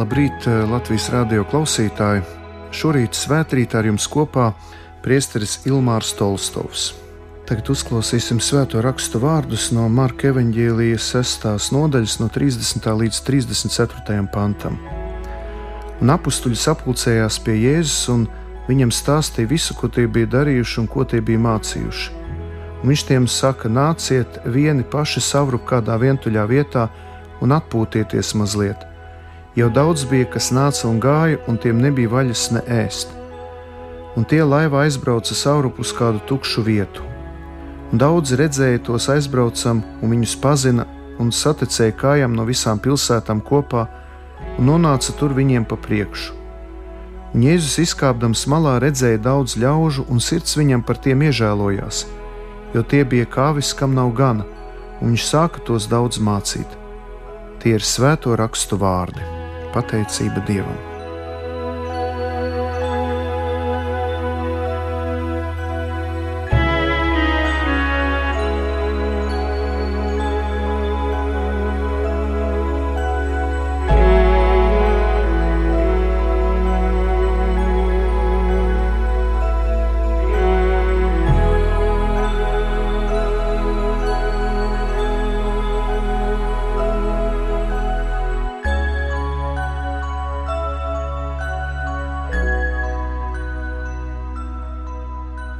Labrīt, eh, Latvijas radio klausītāji! Šorīt svētkrītā ar jums kopā priesteris Ilmārs Tolstovs. Tagad uzklausīsim svēto rakstu vārdus no Marka evaņģēlijas 6. nodaļas, no 30. līdz 34. pantam. Un apstuļi sapulcējās pie Jēzus un viņam stāstīja visu, ko tie bija darījuši un ko tie bija mācījuši. Un viņš tiem saka, nāciet vieni paši savrup kādā vientuļā vietā un atpūtieties mazliet Jau daudz bija, kas nāca un gāja, un tiem nebija vaļas ne ēst. Un tie laivā aizbrauca saurup uz kādu tukšu vietu. Un daudzi redzēja tos aizbraucam, un viņus pazina un saticēja kājām no visām pilsētām kopā, un nonāca tur viņiem pa priekšu. Un Jēzus izkāpdams malā redzēja daudz ļaužu, un sirds viņam par tiem iežēlojās, jo tie bija kāvis, kam nav gana, un viņš sāka tos daudz mācīt. Tie ir svēto rakstu vārdi pateicība Dievam.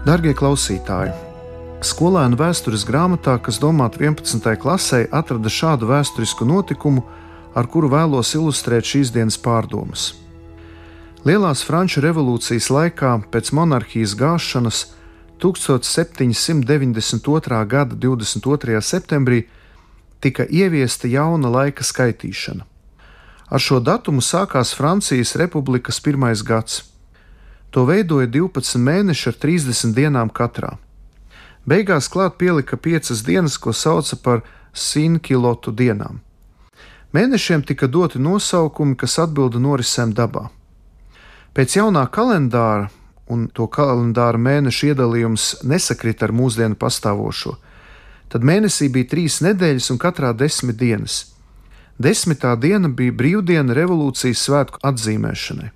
Darbie klausītāji! Skolēnu vēstures grāmatā, kas domāta 11. klasē, atrada šādu vēsturisku notikumu, ar kuru vēlos ilustrēt šīs dienas pārdomas. Lielās Franču revolūcijas laikā, pēc monarhijas gāšanas, 1792. gada 22. septembrī tika ieviesta jauna laika skaitīšana. Ar šo datumu sākās Francijas republikas pirmais gads. To veidoja 12 mēneši ar 30 dienām katrā. Beigās klāt pielika 5 dienas, ko sauca par sinkilotu dienām. Mēnešiem tika doti nosaukumi, kas atbilda norisēm dabā. Pēc jaunā kalendāra, un to kalendāra mēnešu iedalījums nesakrita ar mūsdienu pastāvošo, tad mēnesī bija trīs nedēļas un katrā desmit dienas. Desmitā diena bija brīvdiena revolūcijas svētku atzīmēšanai.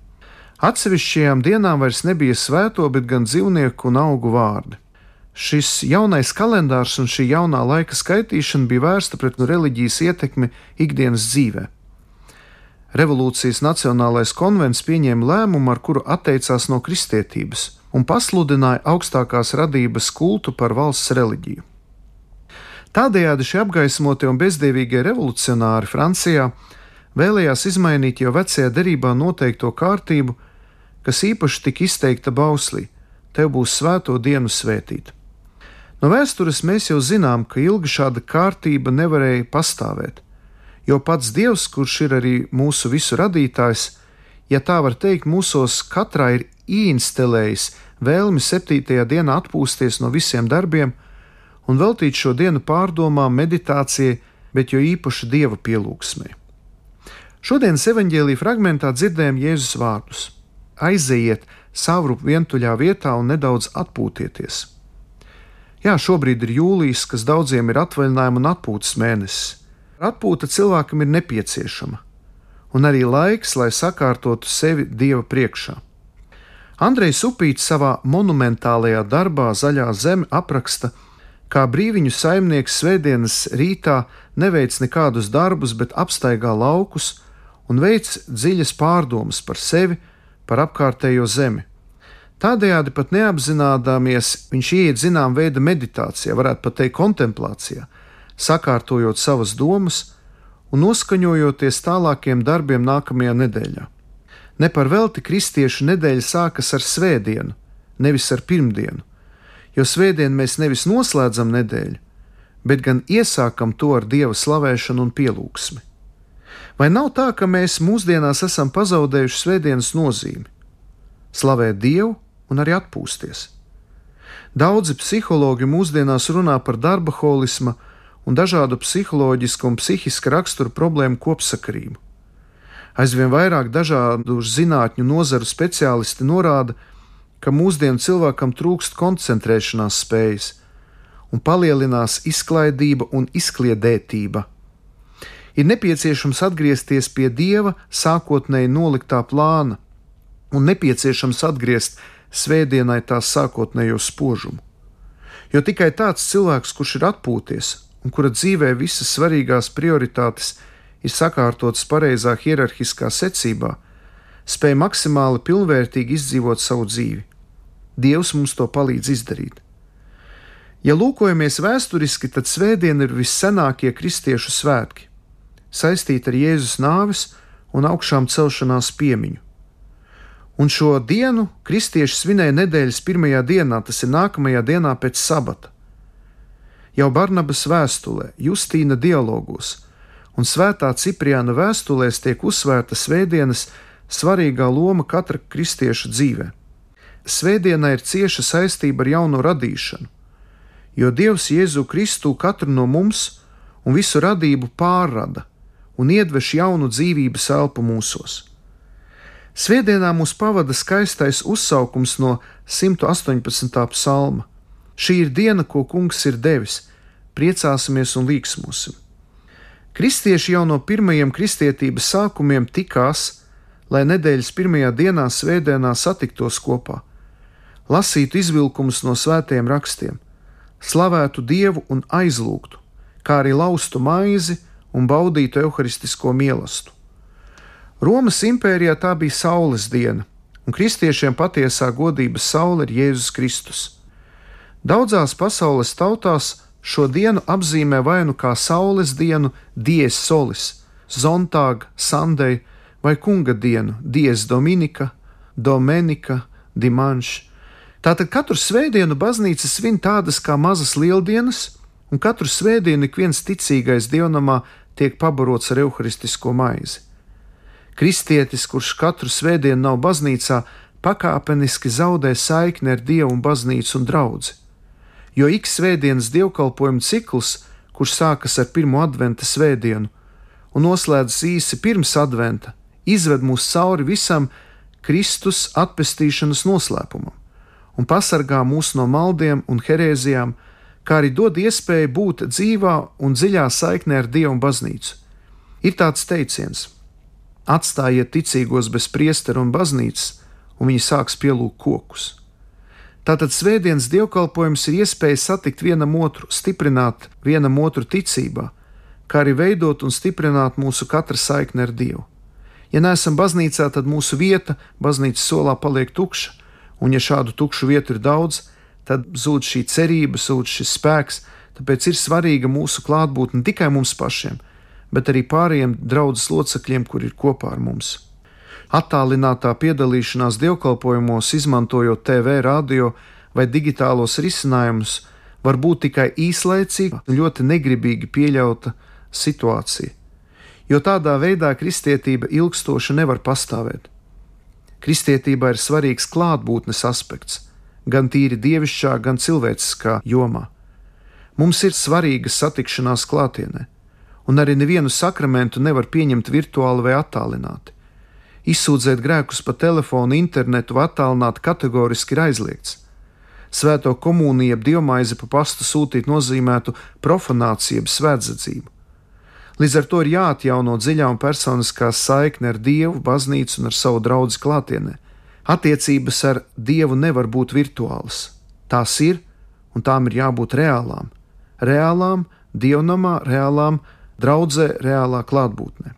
Atsevišķajām dienām vairs nebija svēto, bet gan dzīvnieku un augu vārdi. Šis jaunais kalendārs un šī jaunā laika skaitīšana bija vērsta pret reliģijas ietekmi ikdienas dzīvē. Revolūcijas Nacionālais konvents pieņēma lēmumu, ar kuru atteicās no kristietības un pasludināja augstākās radības kultu par valsts reliģiju. Tādējādi šie apgaismotie un bezdievīgie revolucionāri Francijā vēlējās izmainīt jau vecajā derībā noteikto kārtību, kas īpaši tika izteikta bauslī: Tev būs svēto dienu svētīt. No vēstures mēs jau zinām, ka ilgi šāda kārtība nevarēja pastāvēt, jo pats Dievs, kurš ir arī mūsu visu radītājs, ja tā var teikt, mūsos katrā ir ieinstalējis vēlmi septītajā dienā atpūsties no visiem darbiem un veltīt šo dienu pārdomām, meditācijai, bet jo īpaši dieva pielūgsmē. Šodienas evanģēlīja fragmentā dzirdējām Jēzus vārdus: aiziet savru vientuļā vietā un nedaudz atpūtieties. Jā, šobrīd ir jūlijas, kas daudziem ir atvaļinājuma un atpūtas mēnesis. Atpūta cilvēkam ir nepieciešama, un arī laiks, lai sakārtotu sevi Dieva priekšā. Andrejs Upīts savā monumentālajā darbā Zaļā zeme apraksta, kā brīviņu saimnieks svētdienas rītā neveic nekādus darbus, bet apstaigā laukus un veic dziļas pārdomas par sevi, par apkārtējo zemi. Tādējādi pat neapzināmies, viņš ieiet zinām veida meditācijā, varētu pat teikt, kontemplācijā, sakārtojot savas domas un noskaņojoties tālākiem darbiem nākamajā nedēļā. Ne par velti kristiešu nedēļa sākas ar svētdienu, nevis ar pirmdienu, jo svētdienu mēs nevis noslēdzam nedēļu, bet gan iesākam to ar dieva slavēšanu un pielūgsmi. Vai nav tā, ka mēs mūsdienās esam pazaudējuši svētdienas nozīmi? Slavēt Dievu un arī atpūsties. Daudzi psihologi mūsdienās runā par darba holismu un dažādu psiholoģisku un psihiska rakstura problēmu kopsakarību. Aizvien vairāk dažādu zinātņu nozaru speciālisti norāda, ka mūsdienu cilvēkam trūkst koncentrēšanās spējas un palielinās izklaidība un izkliedētība. Ir nepieciešams atgriezties pie dieva sākotnēji noliktā plāna, un nepieciešams atgriezt svētdienai tās sākotnējo spožumu. Jo tikai tāds cilvēks, kurš ir atpūties un kura dzīvē visas svarīgās prioritātes ir sakārtotas pareizā hierarhiskā secībā, spēj maksimāli pilnvērtīgi izdzīvot savu dzīvi. Dievs mums to palīdz izdarīt. Ja lūkojamies vēsturiski, tad svētdiena ir vissenākie kristiešu svētki, saistīti ar Jēzus nāves un augšām celšanās piemiņu. Un šo dienu kristieši svinēja nedēļas pirmajā dienā, tas ir nākamajā dienā pēc sabata. Jau Barnabas vēstulē, Justīna dialogos un Svētā Cipriāna vēstulēs tiek uzsvērta svētdienas svarīgā loma katra kristieša dzīvē. Svētdienai ir cieša saistība ar jauno radīšanu, jo Dievs Jēzu Kristu katru no mums un visu radību pārrada un iedveš jaunu dzīvības elpu mūsos. Svētdienā mūs pavada skaistais uzsaukums no 118. psalma. Šī ir diena, ko kungs ir devis, priecāsimies un līksmosim. Kristieši jau no pirmajiem kristietības sākumiem tikās, lai nedēļas pirmajā dienā svētdienā satiktos kopā lasītu izvilkumus no svētiem rakstiem, slavētu Dievu un aizlūgtu, kā arī laustu maizi un baudītu evaharistisko mīlestību. Romas impērijā tā bija saules diena, un kristiešiem patiesā godības saule ir Jēzus Kristus. Daudzās pasaules tautās šo dienu apzīmē vai nu kā saules dienu, dies solis, zontāga, sandei vai kunga dienu, dies dominika, domenika, dimanš, Tātad katru svētdienu baznīca svin tādas kā mazas lieldienas, un katru svētdienu ik viens ticīgais dievnamā tiek pabarots ar evaharistisko maizi. Kristietis, kurš katru svētdienu nav baznīcā, pakāpeniski zaudē saikni ar dievu un baznīcu un draugu. Jo ik svētdienas dievkalpojuma cikls, kurš sākas ar pirmo adventa svētdienu un noslēdzas īsi pirms adventa, izved mūs cauri visam Kristus atpestīšanas noslēpumam un pasargā mūs no maldiem un herēzijām, kā arī dod iespēju būt dzīvā un dziļā saiknē ar Dievu un baznīcu. Ir tāds teiciens: atstājiet ticīgos bez priestera un baznīcas, un viņi sāks pielūgt kokus. Tātad svētdienas dievkalpojums ir iespēja satikt vienam otru, stiprināt vienam otru ticībā, kā arī veidot un stiprināt mūsu katra saikni ar Dievu. Ja neesam baznīcā, tad mūsu vieta baznīcas solā paliek tukša, Un, ja šādu tukšu vietu ir daudz, tad zūd šī cerība, zūd šis spēks. Tāpēc ir svarīga mūsu klātbūtne ne tikai mums pašiem, bet arī pārējiem draudzes locekļiem, kur ir kopā ar mums. Attālinātā piedalīšanās dievkalpojumos, izmantojot TV, radio vai digitālos risinājumus, var būt tikai īslaicīga, ļoti negribīgi pieļauta situācija, jo tādā veidā kristietība ilgstoši nevar pastāvēt. Kristietībā ir svarīgs klātbūtnes aspekts, gan tīri dievišķā, gan cilvēciskā jomā. Mums ir svarīga satikšanās klātienē, un arī nevienu sakramentu nevar pieņemt virtuāli vai attālināti. Izsūdzēt grēkus pa telefonu, internetu vai attālināt kategoriski ir aizliegts. Svēto komuniju, jeb dievmaizi pa pastu sūtīt nozīmētu profanāciju, jeb svētdzību. Līdz ar to ir jāatjauno dziļā un personiskā saikne ar Dievu, baznīcu un ar savu draugu klātienē. Attiecības ar Dievu nevar būt virtuālas. Tās ir un tām ir jābūt reālām. Reālām, dievnamā, reālām, draudzē, reālā klātbūtnē.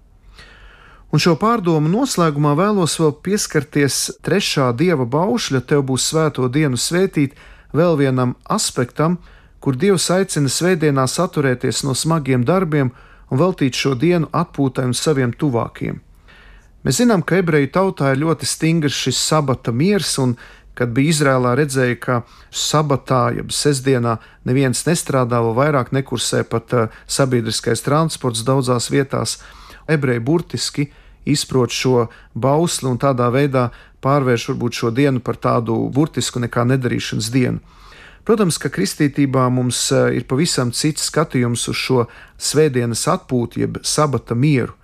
Un šo pārdomu noslēgumā vēlos vēl pieskarties trešā dieva baušļa, tev būs svēto dienu svētīt, vēl vienam aspektam, kur Dievs aicina svētdienās atturēties no smagiem darbiem un veltīt šo dienu atpūtai un saviem tuvākiem. Mēs zinām, ka ebreju tautā ir ļoti stingrs šis sabata miers, un kad bija Izrēlā redzēja, ka sabatā, jeb sestdienā, neviens nestrādā, vai vairāk nekursē pat uh, sabiedriskais transports daudzās vietās, ebreji burtiski izprot šo bausli un tādā veidā pārvērš varbūt šo dienu par tādu burtisku nekā nedarīšanas dienu. Protams, ka kristītībā mums eh, ir pavisam cits skatījums uz šo svētdienas atpūtu, jeb sabata mieru.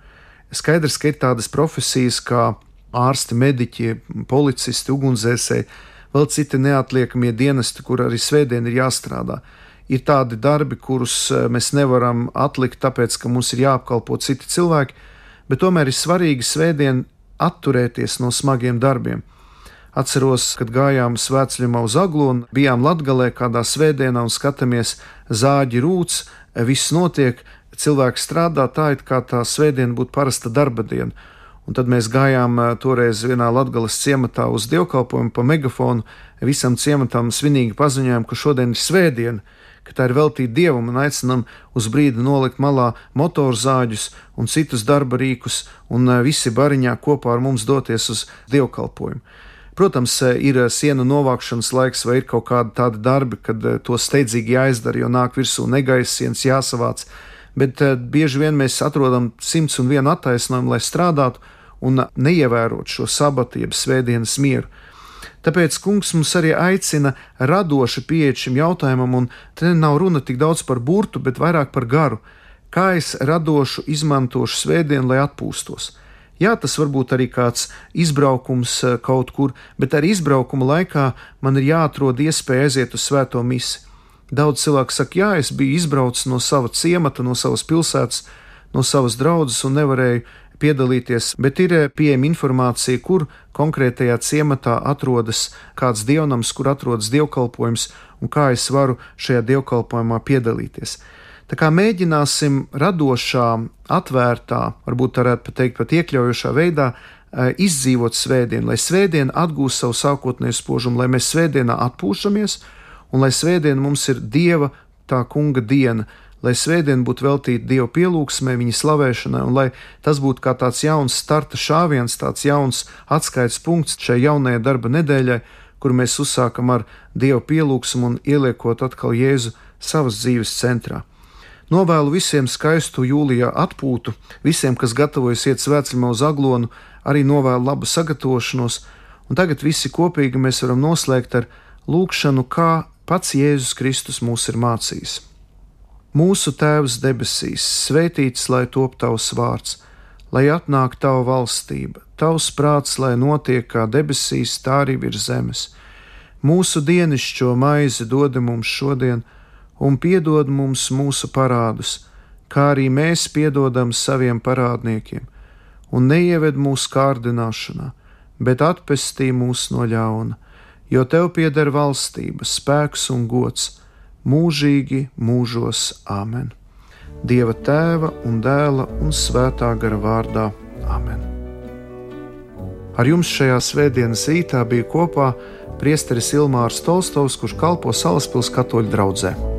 Skaidrs, ka ir tādas profesijas kā ārsti, mediķi, policisti, ugunsdzēsēji, vēl citi neatliekamie dienesti, kur arī svētdien ir jāstrādā. Ir tādi darbi, kurus eh, mēs nevaram atlikt, tāpēc, ka mums ir jāapkalpo citi cilvēki, bet tomēr ir svarīgi svētdien atturēties no smagiem darbiem. Atceros, kad gājām svētceļā uz Aglonu, bijām Latgalē kādā svētdienā un skatāmies zāģi rūts, viss notiek, cilvēki strādā tā, it kā tā svētdiena būtu parasta darba diena. Un tad mēs gājām eh, toreiz vienā Latvijas ciematā uz dievkalpojumu pa megafonu. Visam ciematam svinīgi paziņojām, ka šodien ir svētdiena, ka tā ir veltīta dievam un aicinām uz brīdi nolikt malā motorzāģus un citus darba rīkus, un eh, visi bariņā kopā ar mums doties uz dievkalpojumu. Protams, eh, ir sienu novākšanas laiks, vai ir kaut kādi tādi darbi, kad to steidzīgi jāizdara, jo nāk virsū negaisa sienas jāsavāc. Bet bieži vien mēs atrodam simts un vienu attaisnojumu, lai strādātu un neievērot šo sabatu, jeb svētdienas mieru. Tāpēc kungs mums arī aicina radoši pieeja šim jautājumam, un te nav runa tik daudz par burtu, bet vairāk par garu. Kā es radoši izmantošu svētdienu, lai atpūstos? Jā, tas var būt arī kāds izbraukums eh, kaut kur, bet arī izbraukuma laikā man ir jāatrod iespēja aiziet uz svēto misiju. Daudz cilvēku saka, jā, es biju izbraucis no sava ciemata, no savas pilsētas, no savas draudzes un nevarēju piedalīties, bet ir eh, pieejama informācija, kur konkrētajā ciematā atrodas kāds dievnams, kur atrodas dievkalpojums un kā es varu šajā dievkalpojumā piedalīties. Tā kā mēģināsim radošā, atvērtā, varbūt varētu pat teikt, pat iekļaujošā veidā eh, izdzīvot svētdienu, lai svētdiena atgūst savu sākotnēju spožumu, lai mēs svētdienā atpūšamies, un lai svētdiena mums ir Dieva tā kunga diena, lai svētdiena būtu veltīta Dieva pielūgsmē, viņa slavēšanai, un lai tas būtu kā tāds jauns starta šāviens, tāds jauns atskaites punkts šai jaunajai darba nedēļai, kur mēs uzsākam ar Dieva pielūgsmu un ieliekot atkal Jēzu savas dzīves centrā. Novēlu visiem skaistu jūlijā atpūtu, visiem, kas gatavojas iet svētceļā uz aglonu, arī novēlu labu sagatavošanos, un tagad visi kopīgi mēs varam noslēgt ar lūgšanu, kā pats Jēzus Kristus mūs ir mācījis. Mūsu Tēvs debesīs, svētīts lai top tavs vārds, lai atnāk tava valstība, tavs prāts, lai notiek kā debesīs, tā arī virs zemes. Mūsu dienascho maizi dod mums šodien, un piedod mums mūsu parādus, kā arī mēs piedodam saviem parādniekiem, un neieved mūsu kārdināšanā, bet atpestī mūs no ļauna, jo tev pieder valstība, spēks un gods mūžīgi mūžos Āmen. Dieva tēva un dēla un svētā gara vārdā Āmen. Ar jums šajā svētdienas rītā bija kopā priesteris Ilmārs Tolstovs, kurš kalpo Salaspils katoļu draugzē.